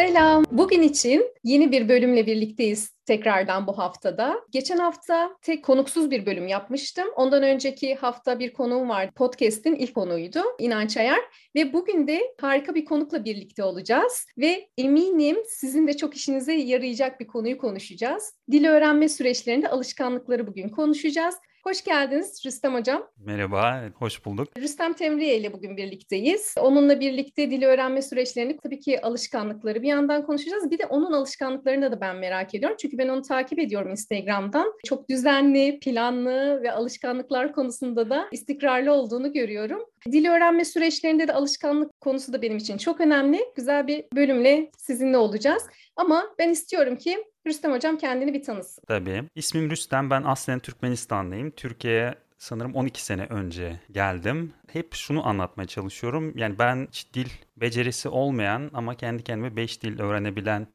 Selam. Bugün için yeni bir bölümle birlikteyiz tekrardan bu haftada. Geçen hafta tek konuksuz bir bölüm yapmıştım. Ondan önceki hafta bir konuğum vardı. Podcast'in ilk konuğuydu İnanç Ayar. Ve bugün de harika bir konukla birlikte olacağız. Ve eminim sizin de çok işinize yarayacak bir konuyu konuşacağız. Dil öğrenme süreçlerinde alışkanlıkları bugün konuşacağız. Hoş geldiniz Rüstem Hocam. Merhaba, hoş bulduk. Rüstem Temriye ile bugün birlikteyiz. Onunla birlikte dili öğrenme süreçlerini tabii ki alışkanlıkları bir yandan konuşacağız. Bir de onun alışkanlıklarını da ben merak ediyorum. Çünkü ben onu takip ediyorum Instagram'dan. Çok düzenli, planlı ve alışkanlıklar konusunda da istikrarlı olduğunu görüyorum. Dil öğrenme süreçlerinde de alışkanlık konusu da benim için çok önemli. Güzel bir bölümle sizinle olacağız. Ama ben istiyorum ki Rüstem Hocam kendini bir tanısın. Tabii. İsmim Rüstem. Ben aslen Türkmenistanlıyım. Türkiye'ye sanırım 12 sene önce geldim. Hep şunu anlatmaya çalışıyorum. Yani ben dil becerisi olmayan ama kendi kendime 5 dil öğrenebilen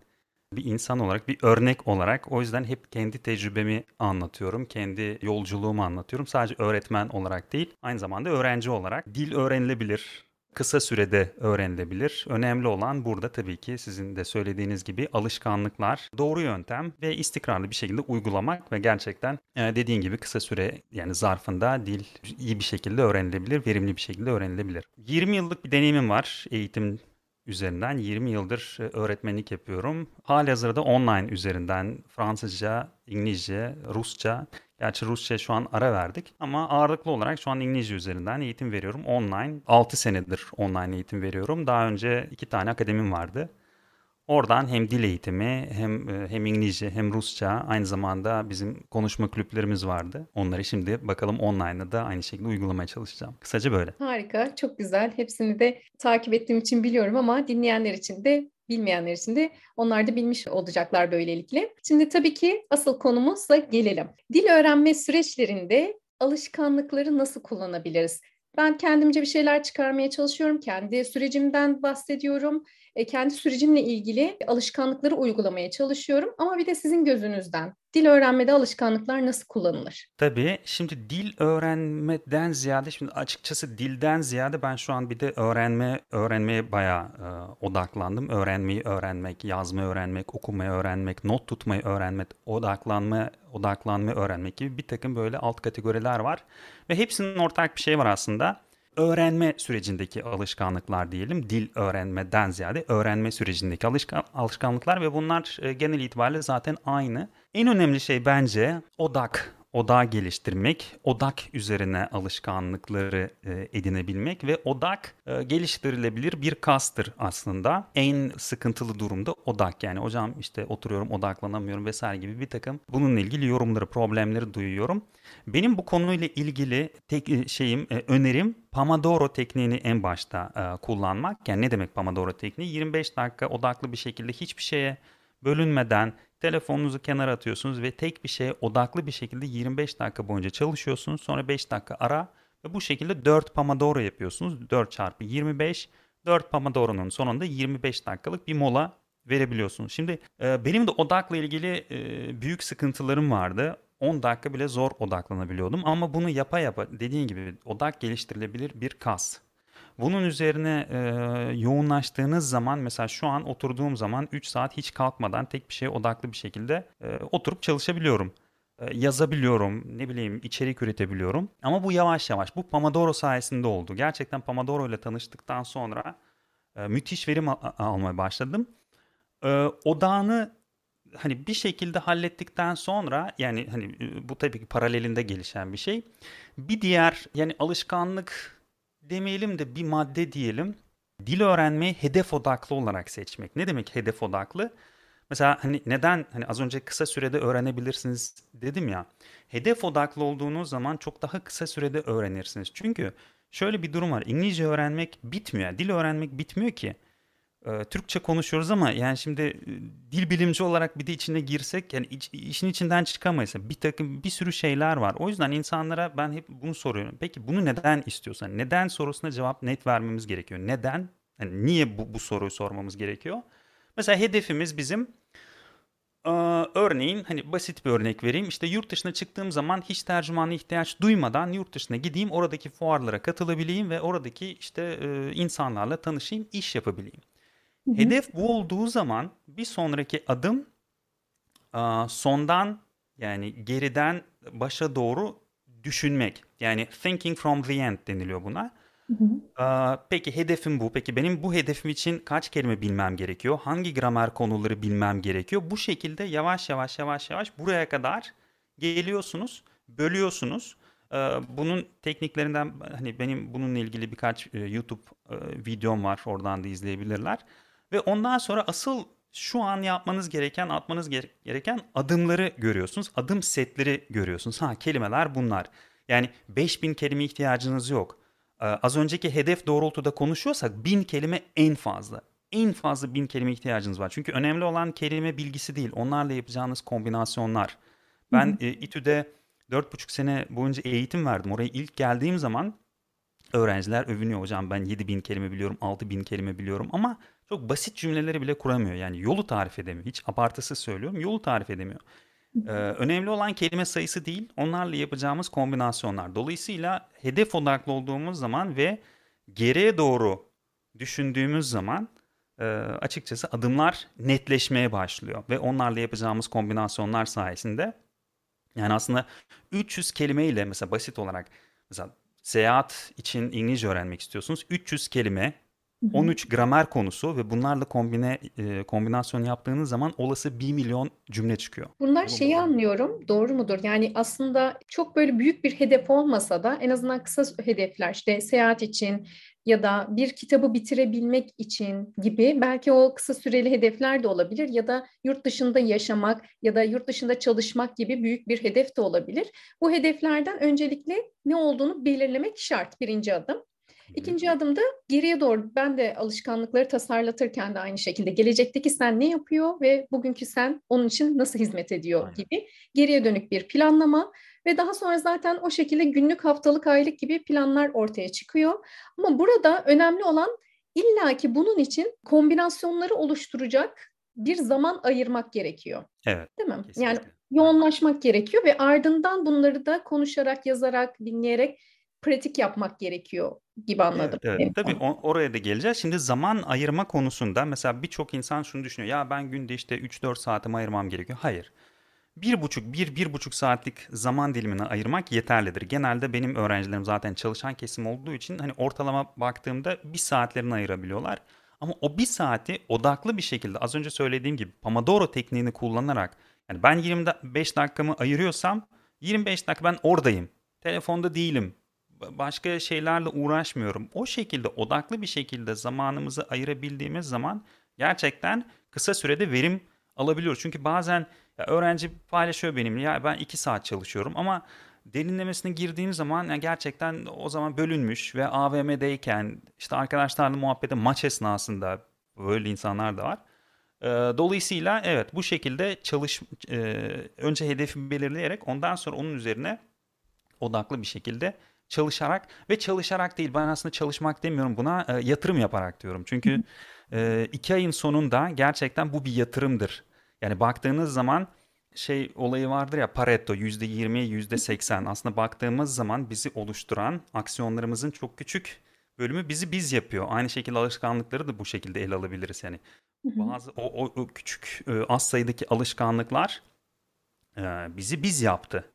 bir insan olarak, bir örnek olarak o yüzden hep kendi tecrübemi anlatıyorum. Kendi yolculuğumu anlatıyorum. Sadece öğretmen olarak değil, aynı zamanda öğrenci olarak. Dil öğrenilebilir, kısa sürede öğrenilebilir. Önemli olan burada tabii ki sizin de söylediğiniz gibi alışkanlıklar, doğru yöntem ve istikrarlı bir şekilde uygulamak ve gerçekten e, dediğin gibi kısa süre yani zarfında dil iyi bir şekilde öğrenilebilir, verimli bir şekilde öğrenilebilir. 20 yıllık bir deneyimim var eğitim üzerinden 20 yıldır e, öğretmenlik yapıyorum. Halihazırda online üzerinden Fransızca, İngilizce, Rusça Gerçi Rusça şu an ara verdik ama ağırlıklı olarak şu an İngilizce üzerinden eğitim veriyorum. Online 6 senedir online eğitim veriyorum. Daha önce iki tane akademim vardı. Oradan hem dil eğitimi hem e, hem İngilizce hem Rusça aynı zamanda bizim konuşma kulüplerimiz vardı. Onları şimdi bakalım online'da da aynı şekilde uygulamaya çalışacağım. Kısaca böyle. Harika, çok güzel. Hepsini de takip ettiğim için biliyorum ama dinleyenler için de bilmeyenler için de onlar da bilmiş olacaklar böylelikle. Şimdi tabii ki asıl konumuzla gelelim. Dil öğrenme süreçlerinde alışkanlıkları nasıl kullanabiliriz? Ben kendimce bir şeyler çıkarmaya çalışıyorum. Kendi sürecimden bahsediyorum. E, kendi sürecimle ilgili alışkanlıkları uygulamaya çalışıyorum. Ama bir de sizin gözünüzden dil öğrenmede alışkanlıklar nasıl kullanılır? Tabii şimdi dil öğrenmeden ziyade şimdi açıkçası dilden ziyade ben şu an bir de öğrenme öğrenmeye bayağı e, odaklandım. Öğrenmeyi öğrenmek, yazmayı öğrenmek, okumayı öğrenmek, not tutmayı öğrenmek, odaklanma odaklanmayı öğrenmek gibi bir takım böyle alt kategoriler var. Ve hepsinin ortak bir şey var aslında öğrenme sürecindeki alışkanlıklar diyelim. Dil öğrenmeden ziyade öğrenme sürecindeki alışkan, alışkanlıklar ve bunlar e, genel itibariyle zaten aynı. En önemli şey bence odak odağı geliştirmek, odak üzerine alışkanlıkları e, edinebilmek ve odak e, geliştirilebilir bir kastır aslında. En sıkıntılı durumda odak yani hocam işte oturuyorum odaklanamıyorum vesaire gibi bir takım bununla ilgili yorumları, problemleri duyuyorum. Benim bu konuyla ilgili tek e, şeyim, önerim Pomodoro tekniğini en başta kullanmak. Yani ne demek Pomodoro tekniği? 25 dakika odaklı bir şekilde hiçbir şeye bölünmeden telefonunuzu kenara atıyorsunuz ve tek bir şeye odaklı bir şekilde 25 dakika boyunca çalışıyorsunuz. Sonra 5 dakika ara ve bu şekilde 4 Pomodoro yapıyorsunuz. 4 çarpı 25. 4 Pomodoro'nun sonunda 25 dakikalık bir mola verebiliyorsunuz. Şimdi e, benim de odakla ilgili e, büyük sıkıntılarım vardı. 10 dakika bile zor odaklanabiliyordum ama bunu yapa yapa dediğin gibi odak geliştirilebilir bir kas. Bunun üzerine e, yoğunlaştığınız zaman mesela şu an oturduğum zaman 3 saat hiç kalkmadan tek bir şeye odaklı bir şekilde e, oturup çalışabiliyorum. E, yazabiliyorum, ne bileyim içerik üretebiliyorum. Ama bu yavaş yavaş. Bu Pomodoro sayesinde oldu. Gerçekten Pomodoro ile tanıştıktan sonra e, müthiş verim al- almaya başladım. E, odağını hani bir şekilde hallettikten sonra yani hani bu tabii ki paralelinde gelişen bir şey. Bir diğer yani alışkanlık demeyelim de bir madde diyelim. Dil öğrenmeyi hedef odaklı olarak seçmek. Ne demek hedef odaklı? Mesela hani neden hani az önce kısa sürede öğrenebilirsiniz dedim ya. Hedef odaklı olduğunuz zaman çok daha kısa sürede öğrenirsiniz. Çünkü şöyle bir durum var. İngilizce öğrenmek bitmiyor. Dil öğrenmek bitmiyor ki Türkçe konuşuyoruz ama yani şimdi e, dil bilimci olarak bir de içine girsek yani iç, işin içinden çıkamayız. Bir takım bir sürü şeyler var. O yüzden insanlara ben hep bunu soruyorum. Peki bunu neden istiyorsan? Neden sorusuna cevap net vermemiz gerekiyor. Neden? Yani niye bu, bu soruyu sormamız gerekiyor? Mesela hedefimiz bizim ee, örneğin hani basit bir örnek vereyim. İşte yurt dışına çıktığım zaman hiç tercümana ihtiyaç duymadan yurt dışına gideyim, oradaki fuarlara katılabileyim ve oradaki işte e, insanlarla tanışayım, iş yapabileyim. Hedef bu olduğu zaman bir sonraki adım sondan yani geriden başa doğru düşünmek. Yani thinking from the end deniliyor buna. Peki hedefim bu. Peki benim bu hedefim için kaç kelime bilmem gerekiyor? Hangi gramer konuları bilmem gerekiyor? Bu şekilde yavaş yavaş yavaş yavaş buraya kadar geliyorsunuz, bölüyorsunuz. Bunun tekniklerinden hani benim bununla ilgili birkaç YouTube videom var. Oradan da izleyebilirler. Ve ondan sonra asıl şu an yapmanız gereken, atmanız gereken adımları görüyorsunuz. Adım setleri görüyorsunuz. Ha kelimeler bunlar. Yani 5000 kelime ihtiyacınız yok. Ee, az önceki hedef doğrultuda konuşuyorsak 1000 kelime en fazla. En fazla 1000 kelime ihtiyacınız var. Çünkü önemli olan kelime bilgisi değil. Onlarla yapacağınız kombinasyonlar. Ben e, İTÜ'de 4,5 sene boyunca eğitim verdim. Oraya ilk geldiğim zaman öğrenciler övünüyor hocam ben 7000 kelime biliyorum, 6000 kelime biliyorum ama çok basit cümleleri bile kuramıyor. Yani yolu tarif edemiyor. Hiç abartısı söylüyorum. Yolu tarif edemiyor. Ee, önemli olan kelime sayısı değil, onlarla yapacağımız kombinasyonlar. Dolayısıyla hedef odaklı olduğumuz zaman ve geriye doğru düşündüğümüz zaman e, açıkçası adımlar netleşmeye başlıyor. Ve onlarla yapacağımız kombinasyonlar sayesinde yani aslında 300 kelimeyle mesela basit olarak mesela seyahat için İngilizce öğrenmek istiyorsunuz. 300 kelime 13 gramer konusu ve bunlarla kombine e, kombinasyon yaptığınız zaman olası 1 milyon cümle çıkıyor. Bunlar şeyi anlıyorum, doğru mudur? Yani aslında çok böyle büyük bir hedef olmasa da en azından kısa hedefler işte seyahat için ya da bir kitabı bitirebilmek için gibi belki o kısa süreli hedefler de olabilir ya da yurt dışında yaşamak ya da yurt dışında çalışmak gibi büyük bir hedef de olabilir. Bu hedeflerden öncelikle ne olduğunu belirlemek şart birinci adım. İkinci adımda geriye doğru ben de alışkanlıkları tasarlatırken de aynı şekilde gelecekteki sen ne yapıyor ve bugünkü sen onun için nasıl hizmet ediyor gibi geriye dönük bir planlama ve daha sonra zaten o şekilde günlük, haftalık, aylık gibi planlar ortaya çıkıyor. Ama burada önemli olan illaki bunun için kombinasyonları oluşturacak bir zaman ayırmak gerekiyor. Evet. Değil mi? Kesinlikle. Yani yoğunlaşmak gerekiyor ve ardından bunları da konuşarak, yazarak, dinleyerek pratik yapmak gerekiyor gibi anladım. Evet, evet. Tabii o- oraya da geleceğiz. Şimdi zaman ayırma konusunda mesela birçok insan şunu düşünüyor. Ya ben günde işte 3-4 saatimi ayırmam gerekiyor. Hayır. Bir buçuk, bir, bir buçuk saatlik zaman dilimini ayırmak yeterlidir. Genelde benim öğrencilerim zaten çalışan kesim olduğu için hani ortalama baktığımda bir saatlerini ayırabiliyorlar. Ama o bir saati odaklı bir şekilde az önce söylediğim gibi Pomodoro tekniğini kullanarak yani ben 25 dakikamı ayırıyorsam 25 dakika ben oradayım. Telefonda değilim başka şeylerle uğraşmıyorum. O şekilde odaklı bir şekilde zamanımızı ayırabildiğimiz zaman gerçekten kısa sürede verim alabiliyoruz. Çünkü bazen ya öğrenci paylaşıyor benimle ya ben iki saat çalışıyorum ama derinlemesine girdiğim zaman yani gerçekten o zaman bölünmüş ve AVM'deyken işte arkadaşlarla muhabbete maç esnasında böyle insanlar da var. Dolayısıyla evet bu şekilde çalış önce hedefi belirleyerek ondan sonra onun üzerine odaklı bir şekilde çalışarak ve çalışarak değil ben aslında çalışmak demiyorum buna yatırım yaparak diyorum. Çünkü e, iki ayın sonunda gerçekten bu bir yatırımdır. Yani baktığınız zaman şey olayı vardır ya Pareto yüzde yirmi yüzde seksen aslında baktığımız zaman bizi oluşturan aksiyonlarımızın çok küçük bölümü bizi biz yapıyor. Aynı şekilde alışkanlıkları da bu şekilde ele alabiliriz yani. Bazı o, o, o küçük e, az sayıdaki alışkanlıklar e, bizi biz yaptı.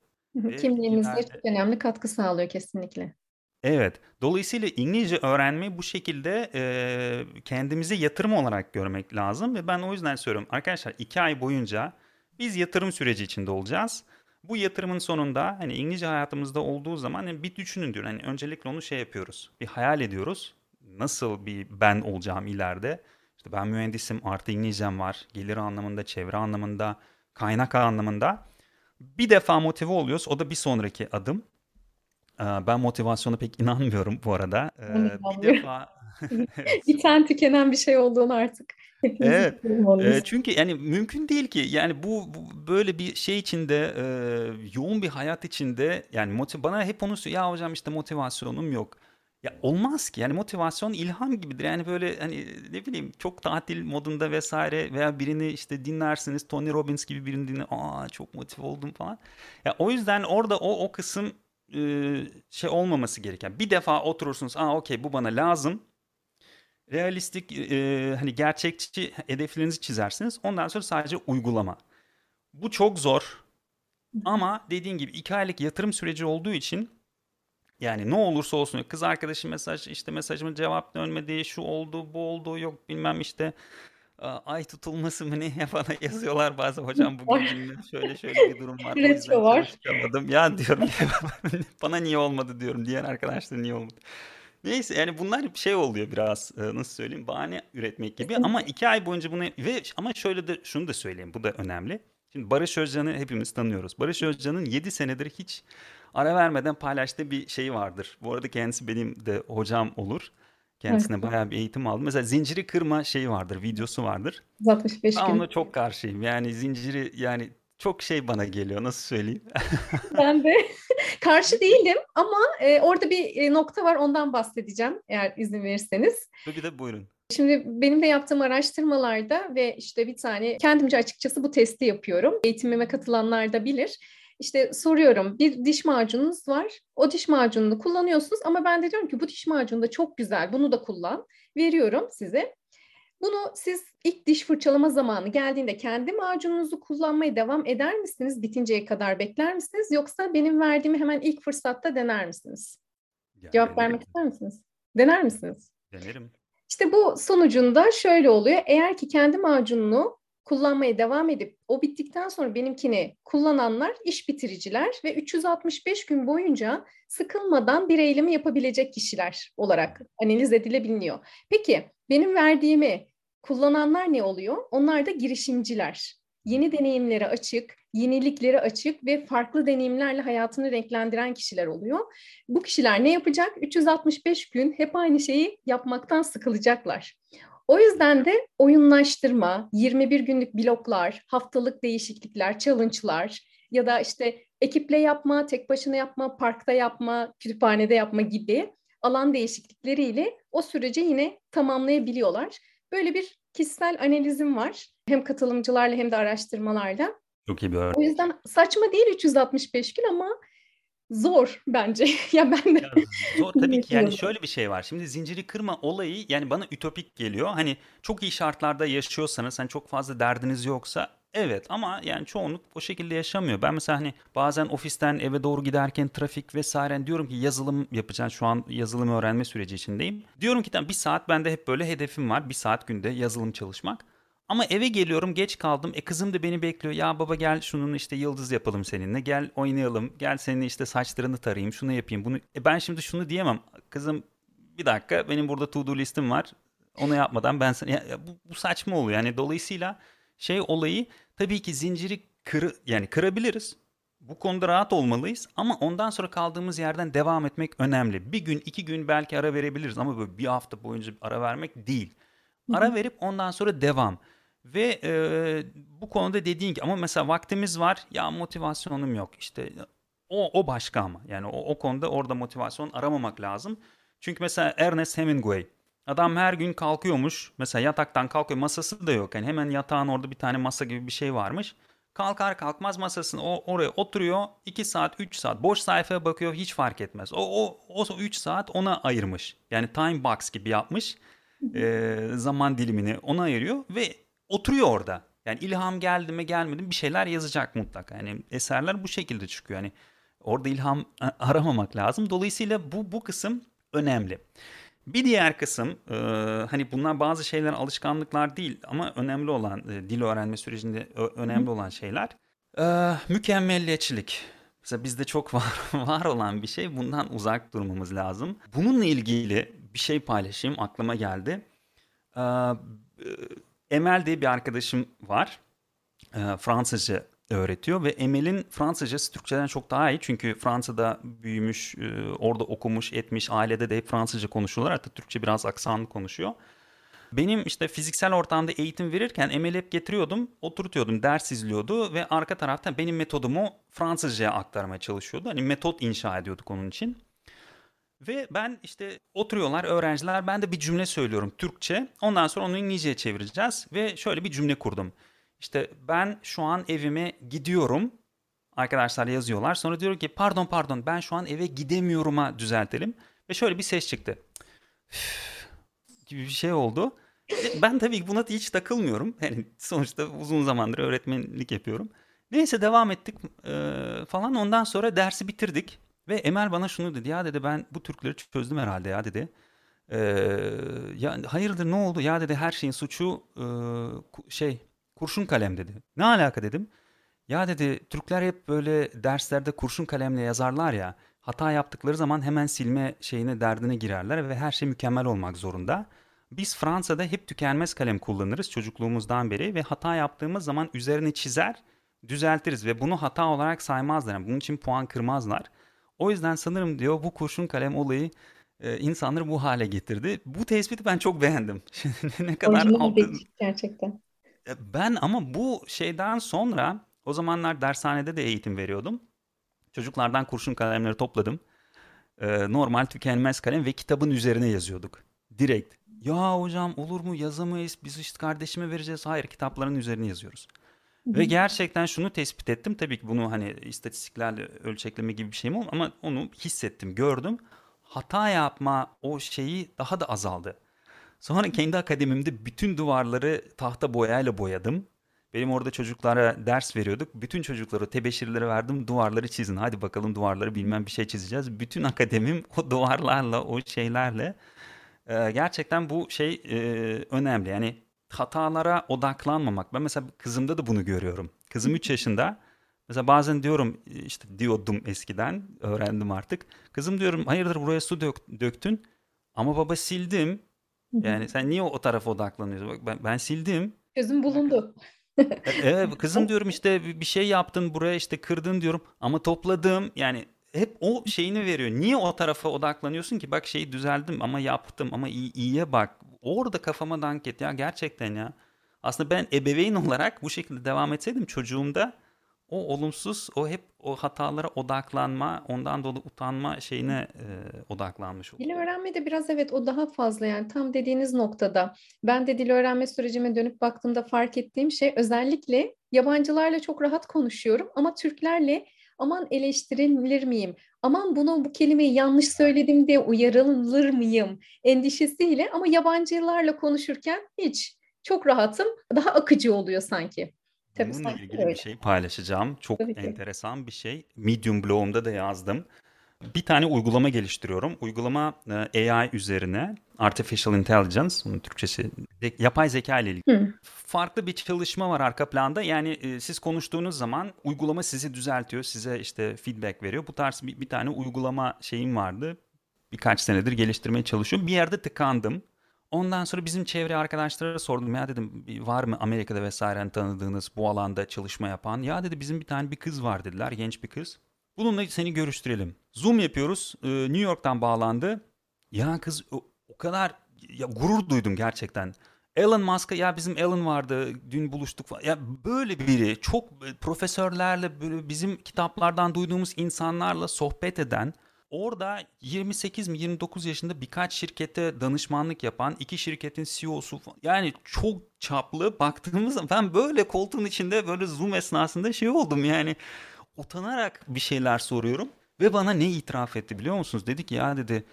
Kimliğimizde çok önemli katkı sağlıyor kesinlikle. Evet. Dolayısıyla İngilizce öğrenmeyi bu şekilde e, kendimize yatırım olarak görmek lazım ve ben o yüzden söylüyorum. Arkadaşlar iki ay boyunca biz yatırım süreci içinde olacağız. Bu yatırımın sonunda hani İngilizce hayatımızda olduğu zaman hani bir düşünün diyor. Hani öncelikle onu şey yapıyoruz. Bir hayal ediyoruz. Nasıl bir ben olacağım ileride. İşte ben mühendisim, artı İngilizcem var. Gelir anlamında, çevre anlamında, kaynak anlamında. Bir defa motive oluyoruz. O da bir sonraki adım. Ben motivasyona pek inanmıyorum bu arada. Bir defa bir tane tükenen bir şey olduğunu artık evet. E, çünkü yani mümkün değil ki yani bu, bu böyle bir şey içinde e, yoğun bir hayat içinde yani motiv bana hep onu söylüyor ya hocam işte motivasyonum yok. Ya olmaz ki yani motivasyon ilham gibidir yani böyle hani ne bileyim çok tatil modunda vesaire veya birini işte dinlersiniz Tony Robbins gibi birini dinle aa çok motive oldum falan. Ya o yüzden orada o o kısım şey olmaması gereken bir defa oturursunuz aa okey bu bana lazım realistik e, hani gerçekçi hedeflerinizi çizersiniz. Ondan sonra sadece uygulama. Bu çok zor. Ama dediğin gibi iki aylık yatırım süreci olduğu için yani ne olursa olsun kız arkadaşım mesaj işte mesajıma cevap dönmedi şu oldu bu oldu yok bilmem işte ay tutulması mı ne bana yazıyorlar bazen hocam bugün bilmem şöyle şöyle bir durum var. o yüzden var. Ya diyorum bana niye olmadı diyorum diğer arkadaşlar niye olmadı. Neyse yani bunlar şey oluyor biraz nasıl söyleyeyim bahane üretmek gibi ama iki ay boyunca bunu ve ama şöyle de şunu da söyleyeyim bu da önemli. Şimdi Barış Özcan'ı hepimiz tanıyoruz. Barış Özcan'ın 7 senedir hiç ara vermeden paylaştığı bir şey vardır. Bu arada kendisi benim de hocam olur. Kendisine evet. bayağı bir eğitim aldım. Mesela zinciri kırma şeyi vardır, videosu vardır. 65 gün. Ben ona çok karşıyım. Yani zinciri yani çok şey bana geliyor nasıl söyleyeyim. ben de karşı değilim ama e, orada bir e, nokta var ondan bahsedeceğim eğer izin verirseniz. Tabii de buyurun. Şimdi benim de yaptığım araştırmalarda ve işte bir tane kendimce açıkçası bu testi yapıyorum. Eğitimime katılanlar da bilir. İşte soruyorum bir diş macununuz var. O diş macununu kullanıyorsunuz ama ben de diyorum ki bu diş macunu da çok güzel. Bunu da kullan. Veriyorum size. Bunu siz ilk diş fırçalama zamanı geldiğinde kendi macununuzu kullanmaya devam eder misiniz? Bitinceye kadar bekler misiniz? Yoksa benim verdiğimi hemen ilk fırsatta dener misiniz? Ya, Cevap denerim. vermek ister misiniz? Dener misiniz? Denerim. İşte bu sonucunda şöyle oluyor. Eğer ki kendi macununu kullanmaya devam edip o bittikten sonra benimkini kullananlar iş bitiriciler ve 365 gün boyunca sıkılmadan bir eylemi yapabilecek kişiler olarak analiz edilebiliyor. Peki benim verdiğimi kullananlar ne oluyor? Onlar da girişimciler. Yeni deneyimlere açık, yeniliklere açık ve farklı deneyimlerle hayatını renklendiren kişiler oluyor. Bu kişiler ne yapacak? 365 gün hep aynı şeyi yapmaktan sıkılacaklar. O yüzden de oyunlaştırma, 21 günlük bloklar, haftalık değişiklikler, challenge'lar ya da işte ekiple yapma, tek başına yapma, parkta yapma, kütüphanede yapma gibi alan değişiklikleriyle o süreci yine tamamlayabiliyorlar. Böyle bir kişisel analizim var. Hem katılımcılarla hem de araştırmalarla. Çok iyi bir örnek. O yüzden saçma değil 365 gün ama zor bence. ya ben de Ya zor tabii ki yani şöyle bir şey var. Şimdi zinciri kırma olayı yani bana ütopik geliyor. Hani çok iyi şartlarda yaşıyorsanız hani çok fazla derdiniz yoksa evet ama yani çoğunluk o şekilde yaşamıyor. Ben mesela hani bazen ofisten eve doğru giderken trafik vesaire diyorum ki yazılım yapacağım. Şu an yazılım öğrenme süreci içindeyim. Diyorum ki tamam bir saat bende hep böyle hedefim var. Bir saat günde yazılım çalışmak. Ama eve geliyorum geç kaldım. E kızım da beni bekliyor. Ya baba gel şunun işte yıldız yapalım seninle. Gel oynayalım. Gel senin işte saçlarını tarayayım. Şunu yapayım. Bunu e ben şimdi şunu diyemem. Kızım bir dakika benim burada to do listim var. Onu yapmadan ben sana ya, ya bu, bu saçma oluyor. Yani dolayısıyla şey olayı tabii ki zinciri kır yani kırabiliriz. Bu konuda rahat olmalıyız ama ondan sonra kaldığımız yerden devam etmek önemli. Bir gün, iki gün belki ara verebiliriz ama böyle bir hafta boyunca ara vermek değil. Ara verip ondan sonra devam. Ve e, bu konuda dediğin gibi ama mesela vaktimiz var ya motivasyonum yok işte o, o başka ama yani o, o konuda orada motivasyon aramamak lazım. Çünkü mesela Ernest Hemingway adam her gün kalkıyormuş mesela yataktan kalkıyor masası da yok yani hemen yatağın orada bir tane masa gibi bir şey varmış. Kalkar kalkmaz masasını o, oraya oturuyor 2 saat 3 saat boş sayfaya bakıyor hiç fark etmez. O, o, o 3 saat ona ayırmış yani time box gibi yapmış e, zaman dilimini ona ayırıyor ve oturuyor orada. Yani ilham geldi mi gelmedi mi bir şeyler yazacak mutlaka. Yani eserler bu şekilde çıkıyor. Yani orada ilham aramamak lazım. Dolayısıyla bu bu kısım önemli. Bir diğer kısım e, hani bunlar bazı şeyler alışkanlıklar değil ama önemli olan e, dil öğrenme sürecinde önemli Hı. olan şeyler e, mükemmelliyetçilik. Mesela bizde çok var var olan bir şey. Bundan uzak durmamız lazım. Bununla ilgili bir şey paylaşayım aklıma geldi. E, Emel diye bir arkadaşım var. E, Fransızca öğretiyor ve Emel'in Fransızcası Türkçeden çok daha iyi. Çünkü Fransa'da büyümüş, e, orada okumuş, etmiş, ailede de hep Fransızca konuşuyorlar. Hatta Türkçe biraz aksanlı konuşuyor. Benim işte fiziksel ortamda eğitim verirken Emel'i hep getiriyordum, oturtuyordum, ders izliyordu ve arka taraftan benim metodumu Fransızcaya aktarmaya çalışıyordu. Hani metot inşa ediyorduk onun için. Ve ben işte oturuyorlar öğrenciler ben de bir cümle söylüyorum Türkçe. Ondan sonra onu İngilizceye çevireceğiz ve şöyle bir cümle kurdum. İşte ben şu an evime gidiyorum. Arkadaşlar yazıyorlar. Sonra diyorum ki pardon pardon ben şu an eve gidemiyorum'a düzeltelim. Ve şöyle bir ses çıktı. gibi bir şey oldu. Ben tabii buna hiç takılmıyorum. Yani sonuçta uzun zamandır öğretmenlik yapıyorum. Neyse devam ettik e, falan. Ondan sonra dersi bitirdik. Ve Emel bana şunu dedi. Ya dedi ben bu Türkleri çözdüm herhalde ya dedi. E, ya hayırdır ne oldu? Ya dedi her şeyin suçu e, şey kurşun kalem dedi. Ne alaka dedim. Ya dedi Türkler hep böyle derslerde kurşun kalemle yazarlar ya. Hata yaptıkları zaman hemen silme şeyine derdine girerler ve her şey mükemmel olmak zorunda. Biz Fransa'da hep tükenmez kalem kullanırız çocukluğumuzdan beri ve hata yaptığımız zaman üzerine çizer, düzeltiriz ve bunu hata olarak saymazlar. Yani bunun için puan kırmazlar. O yüzden sanırım diyor bu kurşun kalem olayı e, insanları bu hale getirdi. Bu tespiti ben çok beğendim. ne kadar altın... gerçekten. E, ben ama bu şeyden sonra o zamanlar dershanede de eğitim veriyordum. Çocuklardan kurşun kalemleri topladım. Ee, normal tükenmez kalem ve kitabın üzerine yazıyorduk. Direkt. Ya hocam olur mu yazamayız biz işte kardeşime vereceğiz. Hayır kitapların üzerine yazıyoruz. Ve gerçekten şunu tespit ettim. Tabii ki bunu hani istatistiklerle ölçekleme gibi bir şeyim olmadı ama onu hissettim, gördüm. Hata yapma o şeyi daha da azaldı. Sonra kendi akademimde bütün duvarları tahta boyayla boyadım. Benim orada çocuklara ders veriyorduk. Bütün çocuklara tebeşirleri verdim. Duvarları çizin. Hadi bakalım duvarları bilmem bir şey çizeceğiz. Bütün akademim o duvarlarla, o şeylerle. Ee, gerçekten bu şey e, önemli. Yani hatalara odaklanmamak. Ben mesela kızımda da bunu görüyorum. Kızım 3 yaşında. Mesela bazen diyorum işte diyordum eskiden öğrendim artık. Kızım diyorum hayırdır buraya su dök, döktün ama baba sildim. Yani sen niye o, o tarafa odaklanıyorsun? Bak ben, ben sildim. Çözüm bulundu. E, evet kızım diyorum işte bir şey yaptın buraya işte kırdın diyorum ama topladım yani hep o şeyini veriyor. Niye o tarafa odaklanıyorsun ki? Bak şeyi düzeldim ama yaptım ama iyi, iyiye bak. Orada kafama dank et ya gerçekten ya. Aslında ben ebeveyn olarak bu şekilde devam etseydim çocuğumda o olumsuz, o hep o hatalara odaklanma, ondan dolayı utanma şeyine e, odaklanmış oluyor. Dil öğrenme de biraz evet o daha fazla yani tam dediğiniz noktada. Ben de dil öğrenme sürecime dönüp baktığımda fark ettiğim şey özellikle yabancılarla çok rahat konuşuyorum ama Türklerle aman eleştirilir miyim? Aman bunu bu kelimeyi yanlış söyledim diye uyarılır mıyım? Endişesiyle ama yabancılarla konuşurken hiç çok rahatım. Daha akıcı oluyor sanki. Tabii Bununla ilgili öyle. bir şey paylaşacağım. Çok Tabii enteresan bir şey. Medium blogumda da yazdım. Bir tane uygulama geliştiriyorum. Uygulama e, AI üzerine Artificial Intelligence, bunun Türkçesi yapay zeka ile ilgili. Hı. Farklı bir çalışma var arka planda. Yani e, siz konuştuğunuz zaman uygulama sizi düzeltiyor, size işte feedback veriyor. Bu tarz bir, bir tane uygulama şeyim vardı. Birkaç senedir geliştirmeye çalışıyorum. Bir yerde tıkandım. Ondan sonra bizim çevre arkadaşlara sordum ya dedim var mı Amerika'da vesaire hani tanıdığınız bu alanda çalışma yapan? Ya dedi bizim bir tane bir kız var dediler genç bir kız. Bununla seni görüştürelim. Zoom yapıyoruz. Ee, New York'tan bağlandı. Ya kız o, o kadar ya gurur duydum gerçekten. Elon Musk'a ya bizim Elon vardı dün buluştuk falan. Ya böyle biri çok profesörlerle böyle bizim kitaplardan duyduğumuz insanlarla sohbet eden Orada 28 mi 29 yaşında birkaç şirkete danışmanlık yapan iki şirketin CEO'su yani çok çaplı baktığımız zaman ben böyle koltuğun içinde böyle zoom esnasında şey oldum yani utanarak bir şeyler soruyorum ve bana ne itiraf etti biliyor musunuz? Dedi ki ya dedi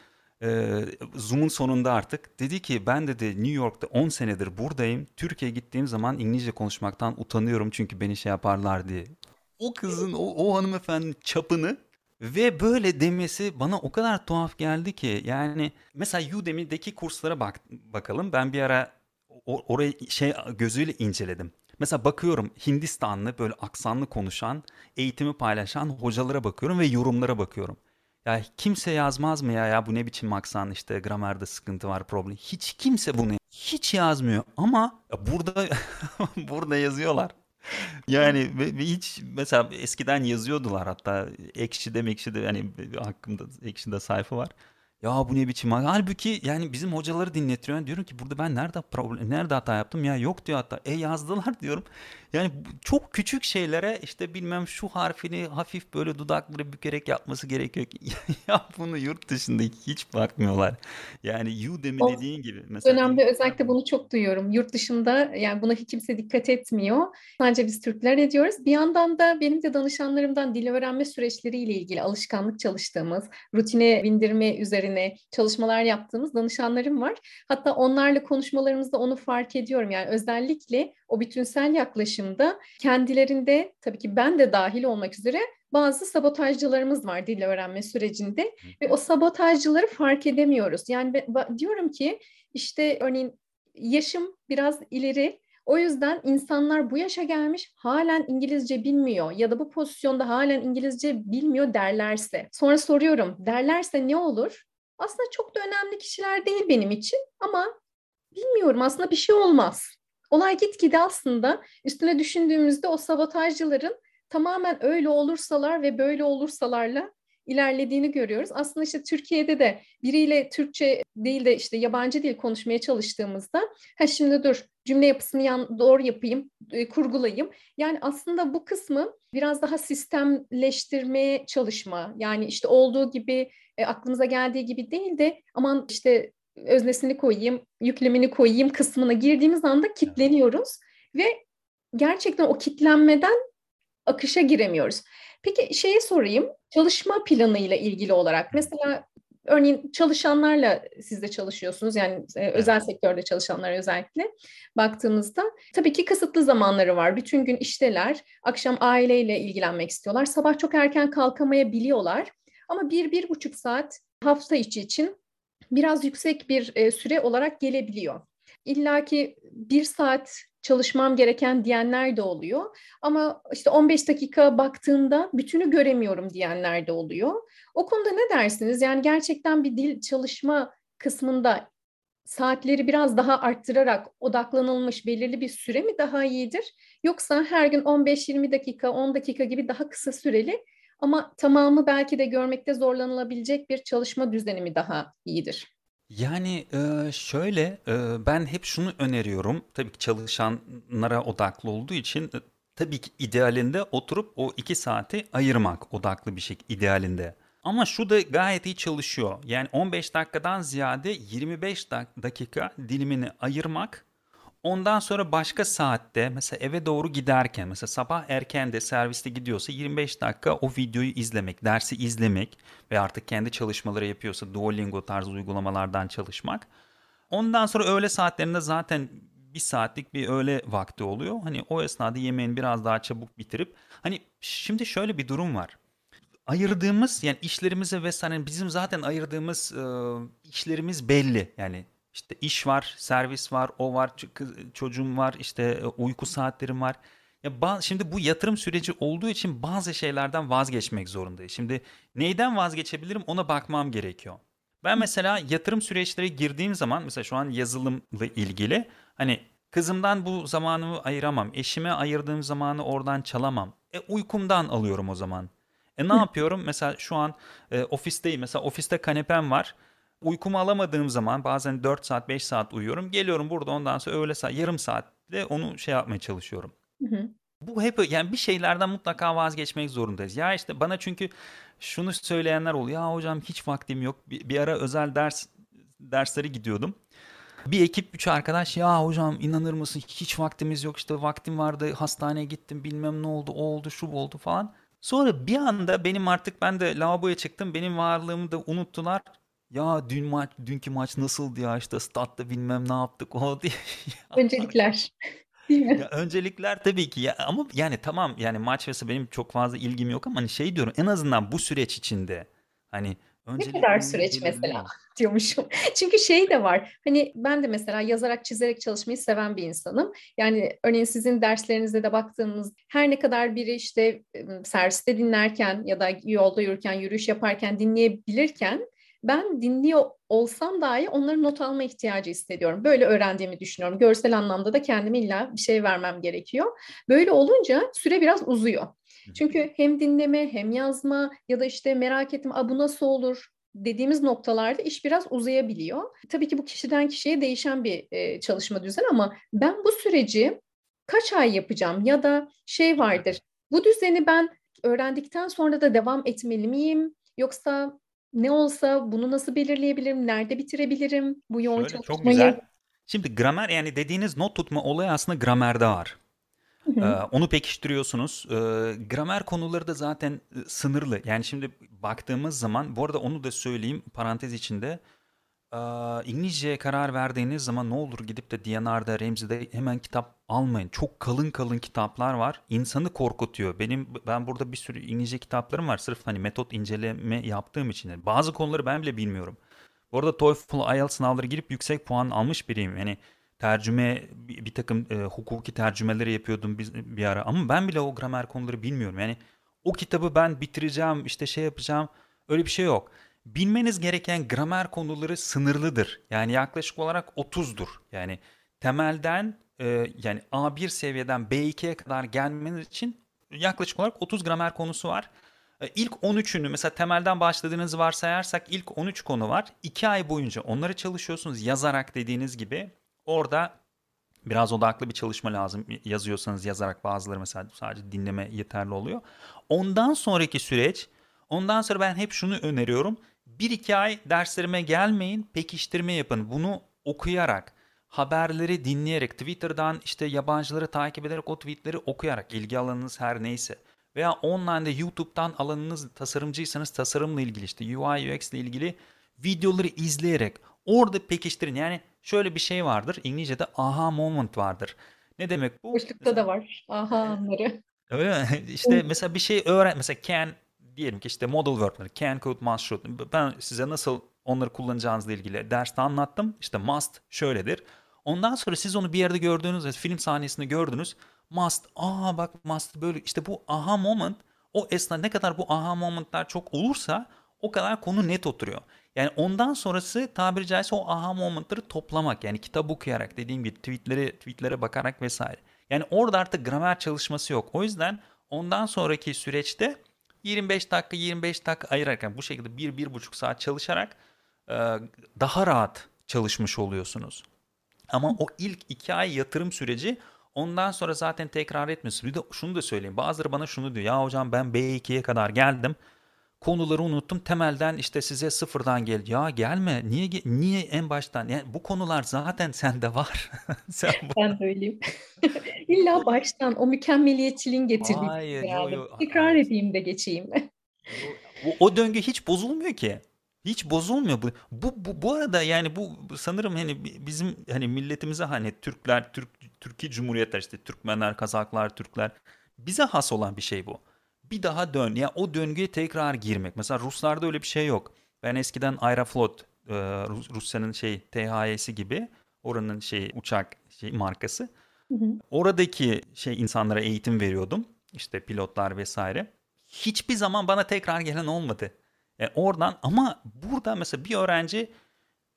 e, Zoom'un sonunda artık dedi ki ben dedi New York'ta 10 senedir buradayım. Türkiye'ye gittiğim zaman İngilizce konuşmaktan utanıyorum çünkü beni şey yaparlar diye. O kızın o, o hanımefendinin çapını ve böyle demesi bana o kadar tuhaf geldi ki yani mesela Udemy'deki kurslara bak bakalım. Ben bir ara orayı şey gözüyle inceledim. Mesela bakıyorum Hindistanlı böyle aksanlı konuşan, eğitimi paylaşan hocalara bakıyorum ve yorumlara bakıyorum. Ya kimse yazmaz mı ya ya bu ne biçim aksan işte gramerde sıkıntı var problem. Hiç kimse bunu hiç yazmıyor ama burada burada yazıyorlar. Yani hiç mesela eskiden yazıyordular hatta Ekşi'de Mekşi'de yani hakkımda Ekşi'de sayfa var. Ya bu ne biçim halbuki yani bizim hocaları dinletiyor. Diyorum ki burada ben nerede problem nerede hata yaptım ya yok diyor hatta. E yazdılar diyorum. Yani çok küçük şeylere işte bilmem şu harfini hafif böyle dudakları bükerek yapması gerekiyor ki ya bunu yurt dışında hiç bakmıyorlar. Yani Udemy o dediğin gibi mesela dönemde özellikle bunu çok duyuyorum. Yurt dışında yani buna hiç kimse dikkat etmiyor. Sadece biz Türkler ediyoruz. Bir yandan da benim de danışanlarımdan dil öğrenme süreçleriyle ilgili alışkanlık çalıştığımız, rutine bindirme üzerine üzerine çalışmalar yaptığımız danışanlarım var. Hatta onlarla konuşmalarımızda onu fark ediyorum. Yani özellikle o bütünsel yaklaşımda kendilerinde tabii ki ben de dahil olmak üzere bazı sabotajcılarımız var dil öğrenme sürecinde ve o sabotajcıları fark edemiyoruz. Yani diyorum ki işte örneğin yaşım biraz ileri o yüzden insanlar bu yaşa gelmiş halen İngilizce bilmiyor ya da bu pozisyonda halen İngilizce bilmiyor derlerse. Sonra soruyorum derlerse ne olur? Aslında çok da önemli kişiler değil benim için ama bilmiyorum aslında bir şey olmaz. Olay gitgide aslında üstüne düşündüğümüzde o sabotajcıların tamamen öyle olursalar ve böyle olursalarla ilerlediğini görüyoruz. Aslında işte Türkiye'de de biriyle Türkçe değil de işte yabancı dil konuşmaya çalıştığımızda ha şimdi dur cümle yapısını yan, doğru yapayım, e, kurgulayayım. Yani aslında bu kısmı biraz daha sistemleştirmeye çalışma. Yani işte olduğu gibi e, aklımıza geldiği gibi değil de aman işte öznesini koyayım, yüklemini koyayım kısmına girdiğimiz anda kitleniyoruz ve gerçekten o kitlenmeden akışa giremiyoruz. Peki şeye sorayım, çalışma planıyla ilgili olarak mesela örneğin çalışanlarla siz de çalışıyorsunuz yani e, özel sektörde çalışanlar özellikle baktığımızda tabii ki kısıtlı zamanları var. Bütün gün işteler, akşam aileyle ilgilenmek istiyorlar. Sabah çok erken kalkamayabiliyorlar ama bir, bir buçuk saat hafta içi için biraz yüksek bir e, süre olarak gelebiliyor. İlla ki bir saat çalışmam gereken diyenler de oluyor. Ama işte 15 dakika baktığımda bütünü göremiyorum diyenler de oluyor. O konuda ne dersiniz? Yani gerçekten bir dil çalışma kısmında saatleri biraz daha arttırarak odaklanılmış belirli bir süre mi daha iyidir? Yoksa her gün 15-20 dakika, 10 dakika gibi daha kısa süreli ama tamamı belki de görmekte zorlanılabilecek bir çalışma düzeni mi daha iyidir? Yani, eee, şöyle, eee, ben hep şunu öneriyorum. Tabii ki çalışanlara odaklı olduğu için, ı tabii ki idealinde oturup o 2 saati ayırmak odaklı bir şek idealinde. Ama şu da gayet iyi çalışıyor. Yani 15 dakikadan ziyade 25 dak dakika dilimini ayırmak Ondan sonra başka saatte mesela eve doğru giderken mesela sabah erken de serviste gidiyorsa 25 dakika o videoyu izlemek, dersi izlemek ve artık kendi çalışmaları yapıyorsa Duolingo tarzı uygulamalardan çalışmak. Ondan sonra öğle saatlerinde zaten bir saatlik bir öğle vakti oluyor. Hani o esnada yemeğini biraz daha çabuk bitirip hani şimdi şöyle bir durum var. Ayırdığımız yani işlerimize vesaire bizim zaten ayırdığımız e, işlerimiz belli. Yani işte iş var, servis var, o var, çocuğum var, işte e, uyku saatlerim var. Ya şimdi bu yatırım süreci olduğu için bazı şeylerden vazgeçmek zorundayız. Şimdi neyden vazgeçebilirim ona bakmam gerekiyor. Ben mesela yatırım süreçleri girdiğim zaman mesela şu an yazılımla ilgili hani kızımdan bu zamanımı ayıramam. Eşime ayırdığım zamanı oradan çalamam. E uykumdan alıyorum o zaman. E ne yapıyorum? Mesela şu an e, ofisteyim. Mesela ofiste kanepem var. Uykumu alamadığım zaman bazen 4 saat 5 saat uyuyorum. Geliyorum burada ondan sonra öğle saat yarım saatte onu şey yapmaya çalışıyorum. Hı hı. Bu hep yani bir şeylerden mutlaka vazgeçmek zorundayız. Ya işte bana çünkü şunu söyleyenler oluyor. Ya hocam hiç vaktim yok. Bir, bir ara özel ders dersleri gidiyordum. Bir ekip üç arkadaş ya hocam inanır mısın hiç vaktimiz yok işte vaktim vardı hastaneye gittim bilmem ne oldu o oldu şu oldu falan. Sonra bir anda benim artık ben de lavaboya çıktım benim varlığımı da unuttular. Ya dün maç, dünkü maç nasıldı ya işte statta bilmem ne yaptık o diye. Öncelikler. Değil mi? Ya öncelikler tabii ki ya ama yani tamam yani maç mesela benim çok fazla ilgim yok ama hani şey diyorum en azından bu süreç içinde hani ne kadar süreç mesela diyormuşum. Çünkü şey de var. Hani ben de mesela yazarak çizerek çalışmayı seven bir insanım. Yani örneğin sizin derslerinizde de baktığımız her ne kadar biri işte serviste dinlerken ya da yolda yürürken, yürüyüş yaparken dinleyebilirken ben dinliyor olsam dahi onların not alma ihtiyacı hissediyorum. Böyle öğrendiğimi düşünüyorum. Görsel anlamda da kendime illa bir şey vermem gerekiyor. Böyle olunca süre biraz uzuyor. Çünkü hem dinleme hem yazma ya da işte merak ettim a bu nasıl olur dediğimiz noktalarda iş biraz uzayabiliyor. Tabii ki bu kişiden kişiye değişen bir e, çalışma düzeni ama ben bu süreci kaç ay yapacağım ya da şey vardır. Bu düzeni ben öğrendikten sonra da devam etmeli miyim? Yoksa ne olsa bunu nasıl belirleyebilirim? Nerede bitirebilirim bu yoğun Şöyle çok güzel. Şimdi gramer yani dediğiniz not tutma olayı aslında gramerde var. Ee, onu pekiştiriyorsunuz. Ee, gramer konuları da zaten e, sınırlı. Yani şimdi baktığımız zaman, bu arada onu da söyleyeyim parantez içinde. İngilizceye karar verdiğiniz zaman ne olur gidip de DNR'da, Remzi'de hemen kitap almayın. Çok kalın kalın kitaplar var. İnsanı korkutuyor. Benim ben burada bir sürü İngilizce kitaplarım var. Sırf hani metot inceleme yaptığım için. Bazı konuları ben bile bilmiyorum. Bu arada TOEFL, IELTS sınavları girip yüksek puan almış biriyim. Yani tercüme bir, takım e, hukuki tercümeleri yapıyordum bir, bir ara ama ben bile o gramer konuları bilmiyorum. Yani o kitabı ben bitireceğim, işte şey yapacağım. Öyle bir şey yok. Bilmeniz gereken gramer konuları sınırlıdır. Yani yaklaşık olarak 30'dur. Yani temelden e, yani A1 seviyeden B2'ye kadar gelmeniz için yaklaşık olarak 30 gramer konusu var. E, ilk 13'ünü mesela temelden başladığınızı varsayarsak ilk 13 konu var. 2 ay boyunca onları çalışıyorsunuz yazarak dediğiniz gibi. Orada biraz odaklı bir çalışma lazım. Yazıyorsanız yazarak bazıları mesela sadece dinleme yeterli oluyor. Ondan sonraki süreç, ondan sonra ben hep şunu öneriyorum. Bir iki ay derslerime gelmeyin, pekiştirme yapın. Bunu okuyarak, haberleri dinleyerek, Twitter'dan işte yabancıları takip ederek o tweetleri okuyarak, ilgi alanınız her neyse. Veya online'da YouTube'dan alanınız tasarımcıysanız tasarımla ilgili işte UI UX ile ilgili videoları izleyerek orada pekiştirin. Yani şöyle bir şey vardır. İngilizce'de aha moment vardır. Ne demek bu? Boşlukta da var. Aha anları. Öyle mi? İşte mesela bir şey öğren. Mesela can diyelim ki işte model verb'leri can, could, must, should. Ben size nasıl onları kullanacağınızla ilgili derste anlattım. İşte must şöyledir. Ondan sonra siz onu bir yerde gördüğünüz, film sahnesinde gördünüz. Must, aa bak must böyle işte bu aha moment o esna ne kadar bu aha momentlar çok olursa o kadar konu net oturuyor. Yani ondan sonrası tabiri caizse o aha momentları toplamak. Yani kitap okuyarak dediğim gibi tweetleri, tweetlere bakarak vesaire. Yani orada artık gramer çalışması yok. O yüzden ondan sonraki süreçte 25 dakika 25 dakika ayırarak bu şekilde 1-1,5 saat çalışarak daha rahat çalışmış oluyorsunuz. Ama o ilk 2 ay yatırım süreci ondan sonra zaten tekrar etmiyorsunuz. Bir de şunu da söyleyeyim. Bazıları bana şunu diyor. Ya hocam ben B2'ye kadar geldim konuları unuttum. Temelden işte size sıfırdan gel. Ya gelme. Niye niye en baştan? Yani bu konular zaten sende var. Sen bu... Ben de öyleyim. İlla baştan o mükemmeliyetçiliğin getirdiği. Hayır, yo, yo, Tekrar hayır. edeyim de geçeyim. o, o döngü hiç bozulmuyor ki. Hiç bozulmuyor bu. Bu bu, bu arada yani bu sanırım hani bizim hani milletimize hani Türkler, Türk Türkiye Cumhuriyetler işte Türkmenler, Kazaklar, Türkler bize has olan bir şey bu bir daha dön. Ya o döngüye tekrar girmek. Mesela Ruslarda öyle bir şey yok. Ben eskiden Aeroflot, e, Rusya'nın şey THY'si gibi oranın şey uçak şey markası. Hı hı. Oradaki şey insanlara eğitim veriyordum. İşte pilotlar vesaire. Hiçbir zaman bana tekrar gelen olmadı. Yani e, oradan ama burada mesela bir öğrenci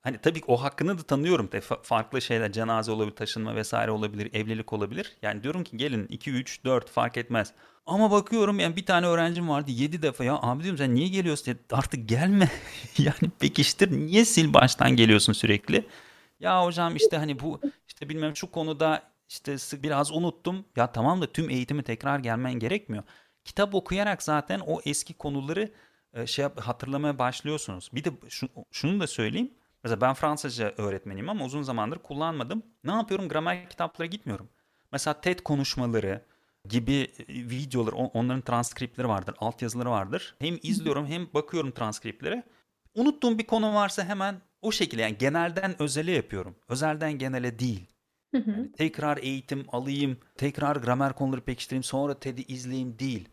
hani tabii o hakkını da tanıyorum. De, farklı şeyler cenaze olabilir, taşınma vesaire olabilir, evlilik olabilir. Yani diyorum ki gelin 2 3 4 fark etmez. Ama bakıyorum yani bir tane öğrencim vardı 7 defa ya abi diyorum sen niye geliyorsun? artık gelme. Yani pekiştir niye sil baştan geliyorsun sürekli? Ya hocam işte hani bu işte bilmem şu konuda işte biraz unuttum. Ya tamam da tüm eğitimi tekrar gelmen gerekmiyor. Kitap okuyarak zaten o eski konuları e, şey hatırlamaya başlıyorsunuz. Bir de şu, şunu da söyleyeyim. Mesela ben Fransızca öğretmeniyim ama uzun zamandır kullanmadım. Ne yapıyorum? Gramer kitaplara gitmiyorum. Mesela TED konuşmaları gibi e, videolar, onların transkriptleri vardır, altyazıları vardır. Hem izliyorum hem bakıyorum transkriptlere. Unuttuğum bir konu varsa hemen o şekilde yani genelden özele yapıyorum. Özelden genele değil. Yani tekrar eğitim alayım, tekrar gramer konuları pekiştireyim, sonra TED'i izleyeyim değil.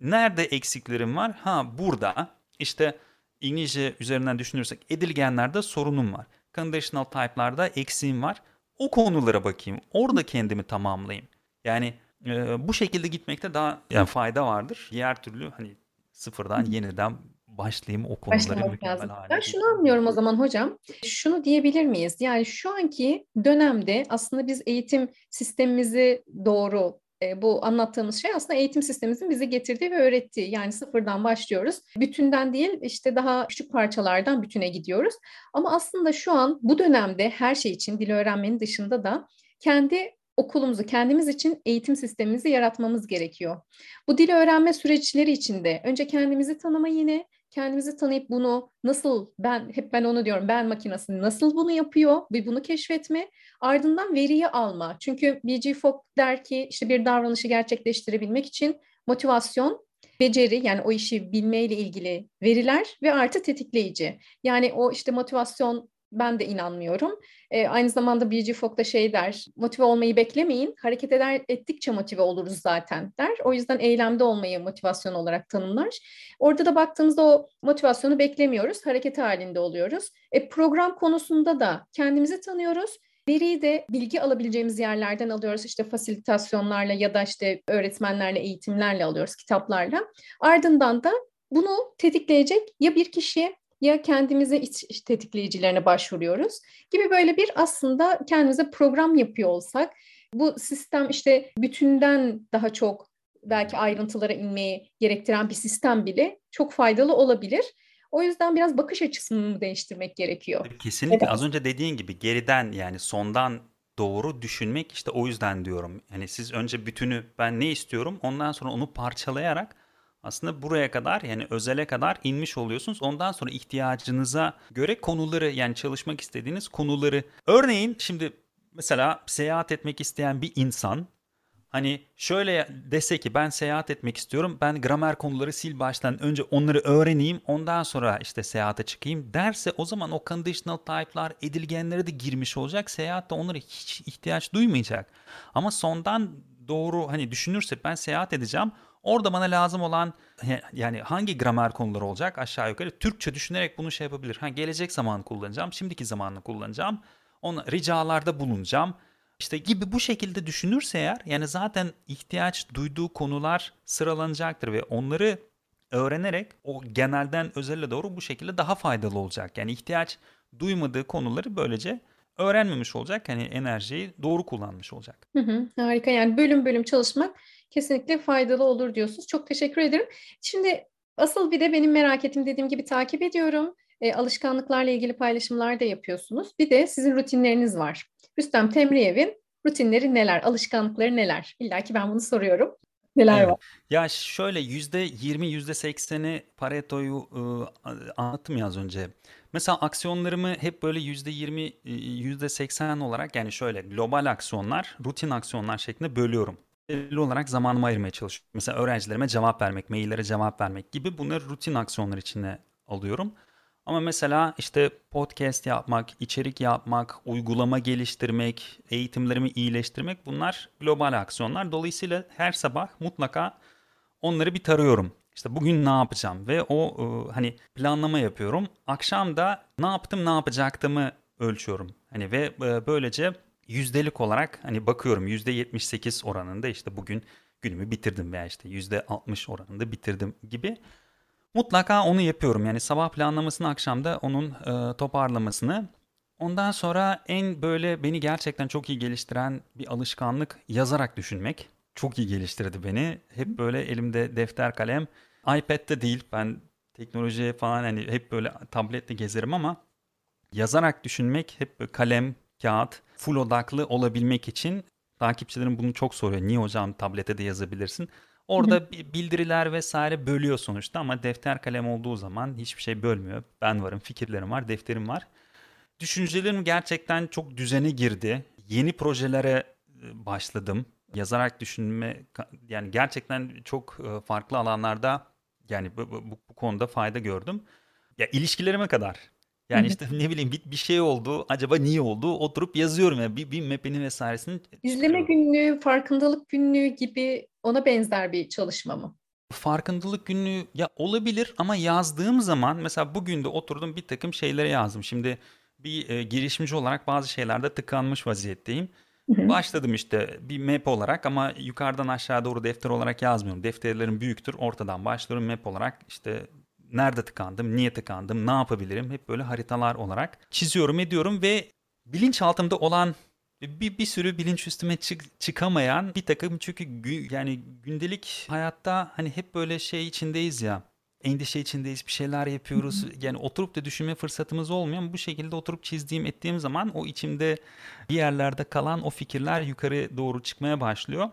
Nerede eksiklerim var? Ha burada işte İngilizce üzerinden düşünürsek edilgenlerde sorunum var. Conditional type'larda eksiğim var. O konulara bakayım. Orada kendimi tamamlayayım. Yani e, bu şekilde gitmekte daha yani fayda vardır. Diğer türlü hani sıfırdan yeniden başlayayım o konuları hale. Ben şunu anlıyorum o zaman hocam. Şunu diyebilir miyiz? Yani şu anki dönemde aslında biz eğitim sistemimizi doğru bu anlattığımız şey aslında eğitim sistemimizin bize getirdiği ve öğrettiği. Yani sıfırdan başlıyoruz. Bütünden değil işte daha küçük parçalardan bütüne gidiyoruz. Ama aslında şu an bu dönemde her şey için dil öğrenmenin dışında da kendi okulumuzu kendimiz için eğitim sistemimizi yaratmamız gerekiyor. Bu dili öğrenme süreçleri içinde önce kendimizi tanıma yine kendimizi tanıyıp bunu nasıl ben hep ben onu diyorum ben makinesi nasıl bunu yapıyor bir bunu keşfetme ardından veriyi alma. Çünkü B.G. Fogg der ki işte bir davranışı gerçekleştirebilmek için motivasyon beceri yani o işi bilmeyle ilgili veriler ve artı tetikleyici. Yani o işte motivasyon ben de inanmıyorum. E, aynı zamanda B.G. Fogg da şey der, motive olmayı beklemeyin, hareket eder ettikçe motive oluruz zaten der. O yüzden eylemde olmayı motivasyon olarak tanımlar. Orada da baktığımızda o motivasyonu beklemiyoruz, hareket halinde oluyoruz. E, program konusunda da kendimizi tanıyoruz. Veriyi de bilgi alabileceğimiz yerlerden alıyoruz. İşte fasilitasyonlarla ya da işte öğretmenlerle, eğitimlerle alıyoruz, kitaplarla. Ardından da bunu tetikleyecek ya bir kişi ya kendimize iç, tetikleyicilerine başvuruyoruz gibi böyle bir aslında kendimize program yapıyor olsak bu sistem işte bütünden daha çok belki ayrıntılara inmeyi gerektiren bir sistem bile çok faydalı olabilir. O yüzden biraz bakış açısını değiştirmek gerekiyor. Kesinlikle evet. az önce dediğin gibi geriden yani sondan doğru düşünmek işte o yüzden diyorum. Yani siz önce bütünü ben ne istiyorum ondan sonra onu parçalayarak aslında buraya kadar yani özele kadar inmiş oluyorsunuz. Ondan sonra ihtiyacınıza göre konuları yani çalışmak istediğiniz konuları. Örneğin şimdi mesela seyahat etmek isteyen bir insan hani şöyle dese ki ben seyahat etmek istiyorum. Ben gramer konuları sil baştan önce onları öğreneyim. Ondan sonra işte seyahate çıkayım derse o zaman o conditional type'lar edilgenlere de girmiş olacak. Seyahatte onlara hiç ihtiyaç duymayacak. Ama sondan doğru hani düşünürse ben seyahat edeceğim Orada bana lazım olan yani hangi gramer konuları olacak aşağı yukarı Türkçe düşünerek bunu şey yapabilir. Ha, gelecek zamanı kullanacağım, şimdiki zamanını kullanacağım. Ona ricalarda bulunacağım. İşte gibi bu şekilde düşünürse eğer yani zaten ihtiyaç duyduğu konular sıralanacaktır ve onları öğrenerek o genelden özelle doğru bu şekilde daha faydalı olacak. Yani ihtiyaç duymadığı konuları böylece öğrenmemiş olacak. Hani enerjiyi doğru kullanmış olacak. Hı hı, harika yani bölüm bölüm çalışmak kesinlikle faydalı olur diyorsunuz. Çok teşekkür ederim. Şimdi asıl bir de benim merak ettiğim dediğim gibi takip ediyorum. E, alışkanlıklarla ilgili paylaşımlar da yapıyorsunuz. Bir de sizin rutinleriniz var. Rüstem Temriyev'in rutinleri neler, alışkanlıkları neler? İlla ki ben bunu soruyorum. Neler evet. var? Ya şöyle yüzde yirmi, yüzde sekseni Pareto'yu ıı, anlattım ya az önce. Mesela aksiyonlarımı hep böyle yüzde yirmi, yüzde seksen olarak yani şöyle global aksiyonlar, rutin aksiyonlar şeklinde bölüyorum belirli olarak zamanımı ayırmaya çalışıyorum. Mesela öğrencilerime cevap vermek, maillere cevap vermek gibi bunları rutin aksiyonlar içine alıyorum. Ama mesela işte podcast yapmak, içerik yapmak, uygulama geliştirmek, eğitimlerimi iyileştirmek bunlar global aksiyonlar. Dolayısıyla her sabah mutlaka onları bir tarıyorum. İşte bugün ne yapacağım ve o e, hani planlama yapıyorum. Akşam da ne yaptım, ne yapacaktımı ölçüyorum. Hani ve e, böylece yüzdelik olarak hani bakıyorum %78 oranında işte bugün günümü bitirdim veya işte %60 oranında bitirdim gibi. Mutlaka onu yapıyorum. Yani sabah planlamasını akşamda onun e, toparlamasını. Ondan sonra en böyle beni gerçekten çok iyi geliştiren bir alışkanlık yazarak düşünmek. Çok iyi geliştirdi beni. Hep böyle elimde defter kalem. iPad'de değil ben teknolojiye falan hani hep böyle tabletle gezerim ama yazarak düşünmek hep kalem, kağıt full odaklı olabilmek için takipçilerim bunu çok soruyor. Niye hocam tablete de yazabilirsin? Orada bildiriler vesaire bölüyor sonuçta ama defter kalem olduğu zaman hiçbir şey bölmüyor. Ben varım, fikirlerim var, defterim var. Düşüncelerim gerçekten çok düzene girdi. Yeni projelere e, başladım. Yazarak düşünme yani gerçekten çok e, farklı alanlarda yani bu, bu, bu konuda fayda gördüm. Ya ilişkilerime kadar yani işte ne bileyim bir, bir şey oldu. Acaba niye oldu? Oturup yazıyorum yani bir, bir map'ini vesairesini. İzleme günlüğü, farkındalık günlüğü gibi ona benzer bir çalışma mı? Farkındalık günlüğü ya olabilir ama yazdığım zaman mesela bugün de oturdum bir takım şeylere yazdım. Şimdi bir e, girişimci olarak bazı şeylerde tıkanmış vaziyetteyim. Hı hı. Başladım işte bir map olarak ama yukarıdan aşağı doğru defter olarak yazmıyorum. Defterlerim büyüktür. Ortadan başlıyorum map olarak işte nerede tıkandım, niye tıkandım, ne yapabilirim? Hep böyle haritalar olarak çiziyorum ediyorum ve bilinçaltımda olan bir, bir sürü bilinç üstüme çık, çıkamayan bir takım. Çünkü gü, yani gündelik hayatta hani hep böyle şey içindeyiz ya endişe içindeyiz bir şeyler yapıyoruz. Yani oturup da düşünme fırsatımız olmuyor ama bu şekilde oturup çizdiğim ettiğim zaman o içimde bir yerlerde kalan o fikirler yukarı doğru çıkmaya başlıyor.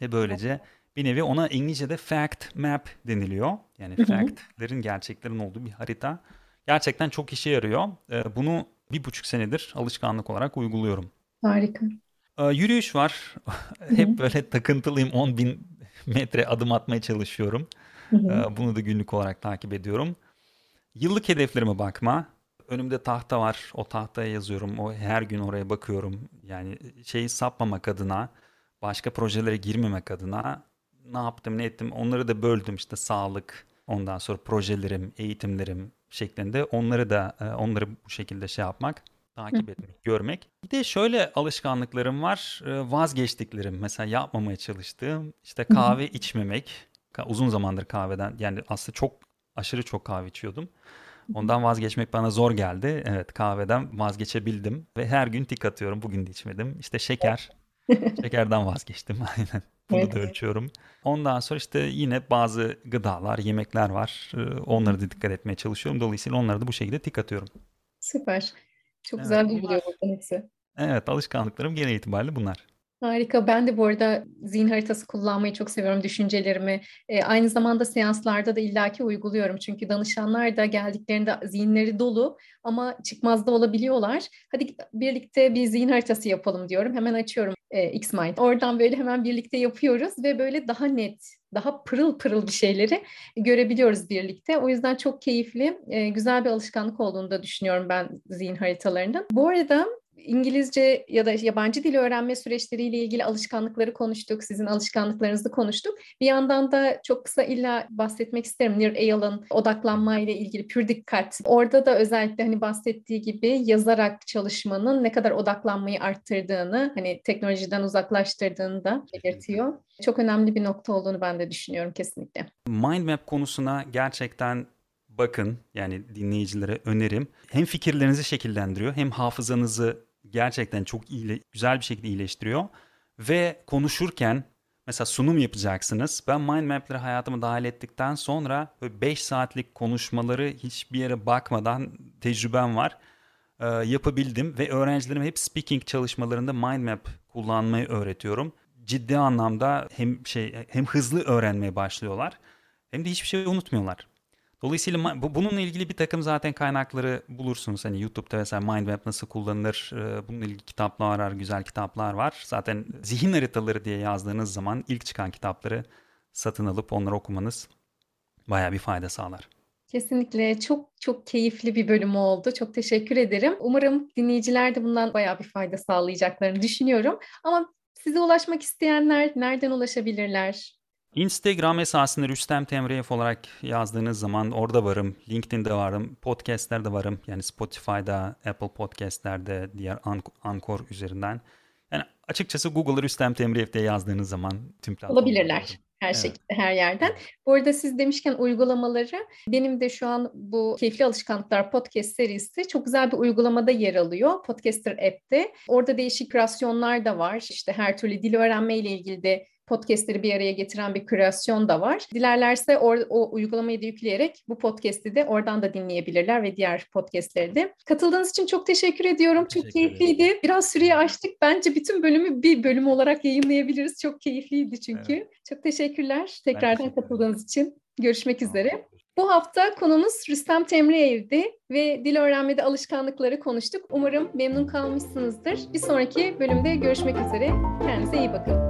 Ve böylece Bir nevi ona İngilizce'de fact map deniliyor. Yani factlerin, gerçeklerin olduğu bir harita. Gerçekten çok işe yarıyor. Ee, bunu bir buçuk senedir alışkanlık olarak uyguluyorum. Harika. Ee, yürüyüş var. Hep böyle takıntılıyım. 10 bin metre adım atmaya çalışıyorum. Ee, bunu da günlük olarak takip ediyorum. Yıllık hedeflerime bakma. Önümde tahta var. O tahtaya yazıyorum. O her gün oraya bakıyorum. Yani şeyi sapmamak adına, başka projelere girmemek adına ne yaptım, ne ettim onları da böldüm. İşte sağlık, ondan sonra projelerim, eğitimlerim şeklinde. Onları da e, onları bu şekilde şey yapmak, takip etmek, görmek. Bir de şöyle alışkanlıklarım var. E, vazgeçtiklerim. Mesela yapmamaya çalıştığım işte kahve içmemek. Uzun zamandır kahveden yani aslında çok aşırı çok kahve içiyordum. Ondan vazgeçmek bana zor geldi. Evet kahveden vazgeçebildim ve her gün tik atıyorum. Bugün de içmedim. İşte şeker. Şekerden vazgeçtim aynen. Bunu evet. da ölçüyorum. Ondan sonra işte yine bazı gıdalar, yemekler var. Ee, onları da dikkat etmeye çalışıyorum. Dolayısıyla onları da bu şekilde tik atıyorum. Süper. Çok evet, güzel duyuluyor bunlar hepsi. Evet alışkanlıklarım genel itibariyle bunlar. Harika. Ben de bu arada zihin haritası kullanmayı çok seviyorum. Düşüncelerimi e, aynı zamanda seanslarda da illaki uyguluyorum. Çünkü danışanlar da geldiklerinde zihinleri dolu ama çıkmazda olabiliyorlar. Hadi birlikte bir zihin haritası yapalım diyorum. Hemen açıyorum e, X-Mind. Oradan böyle hemen birlikte yapıyoruz ve böyle daha net, daha pırıl pırıl bir şeyleri görebiliyoruz birlikte. O yüzden çok keyifli, e, güzel bir alışkanlık olduğunu da düşünüyorum ben zihin haritalarının. Bu arada İngilizce ya da yabancı dil öğrenme süreçleriyle ilgili alışkanlıkları konuştuk. Sizin alışkanlıklarınızı konuştuk. Bir yandan da çok kısa illa bahsetmek isterim. Nir Eyal'ın odaklanma ile ilgili pür dikkat. Orada da özellikle hani bahsettiği gibi yazarak çalışmanın ne kadar odaklanmayı arttırdığını, hani teknolojiden uzaklaştırdığını da belirtiyor. Çok önemli bir nokta olduğunu ben de düşünüyorum kesinlikle. Mind map konusuna gerçekten bakın yani dinleyicilere önerim. Hem fikirlerinizi şekillendiriyor hem hafızanızı gerçekten çok iyi, güzel bir şekilde iyileştiriyor. Ve konuşurken mesela sunum yapacaksınız. Ben mind map'leri hayatıma dahil ettikten sonra 5 saatlik konuşmaları hiçbir yere bakmadan tecrübem var. Ee, yapabildim ve öğrencilerim hep speaking çalışmalarında mind map kullanmayı öğretiyorum. Ciddi anlamda hem şey hem hızlı öğrenmeye başlıyorlar hem de hiçbir şey unutmuyorlar. Dolayısıyla bu, bununla ilgili bir takım zaten kaynakları bulursunuz. Hani YouTube'da mesela Mind Map nasıl kullanılır, e, bununla ilgili kitaplar var, güzel kitaplar var. Zaten zihin haritaları diye yazdığınız zaman ilk çıkan kitapları satın alıp onları okumanız baya bir fayda sağlar. Kesinlikle çok çok keyifli bir bölüm oldu. Çok teşekkür ederim. Umarım dinleyiciler de bundan bayağı bir fayda sağlayacaklarını düşünüyorum. Ama size ulaşmak isteyenler nereden ulaşabilirler? Instagram esasında Rüstem Temreyev olarak yazdığınız zaman orada varım. LinkedIn'de varım. Podcast'lerde varım. Yani Spotify'da, Apple Podcast'lerde, diğer Anchor üzerinden. Yani açıkçası Google'a Rüstem Temreyev diye yazdığınız zaman tüm Olabilirler her evet. şekilde her yerden. Bu arada siz demişken uygulamaları benim de şu an bu Keyifli Alışkanlıklar podcast serisi çok güzel bir uygulamada yer alıyor. Podcaster app'te. Orada değişik kreasyonlar da var. İşte her türlü dil öğrenme ile ilgili de podcastleri bir araya getiren bir kreasyon da var. Dilerlerse o, o uygulamayı da yükleyerek bu podcast'i de oradan da dinleyebilirler ve diğer podcastleri de. Katıldığınız için çok teşekkür ediyorum. Çok teşekkür keyifliydi. Biraz süreyi açtık. Bence bütün bölümü bir bölüm olarak yayınlayabiliriz. Çok keyifliydi çünkü. Evet. Çok teşekkürler tekrardan teşekkür katıldığınız için. Görüşmek üzere. Bu hafta konumuz Rüstem Temriyev'di ve dil öğrenmede alışkanlıkları konuştuk. Umarım memnun kalmışsınızdır. Bir sonraki bölümde görüşmek üzere. Kendinize iyi bakın.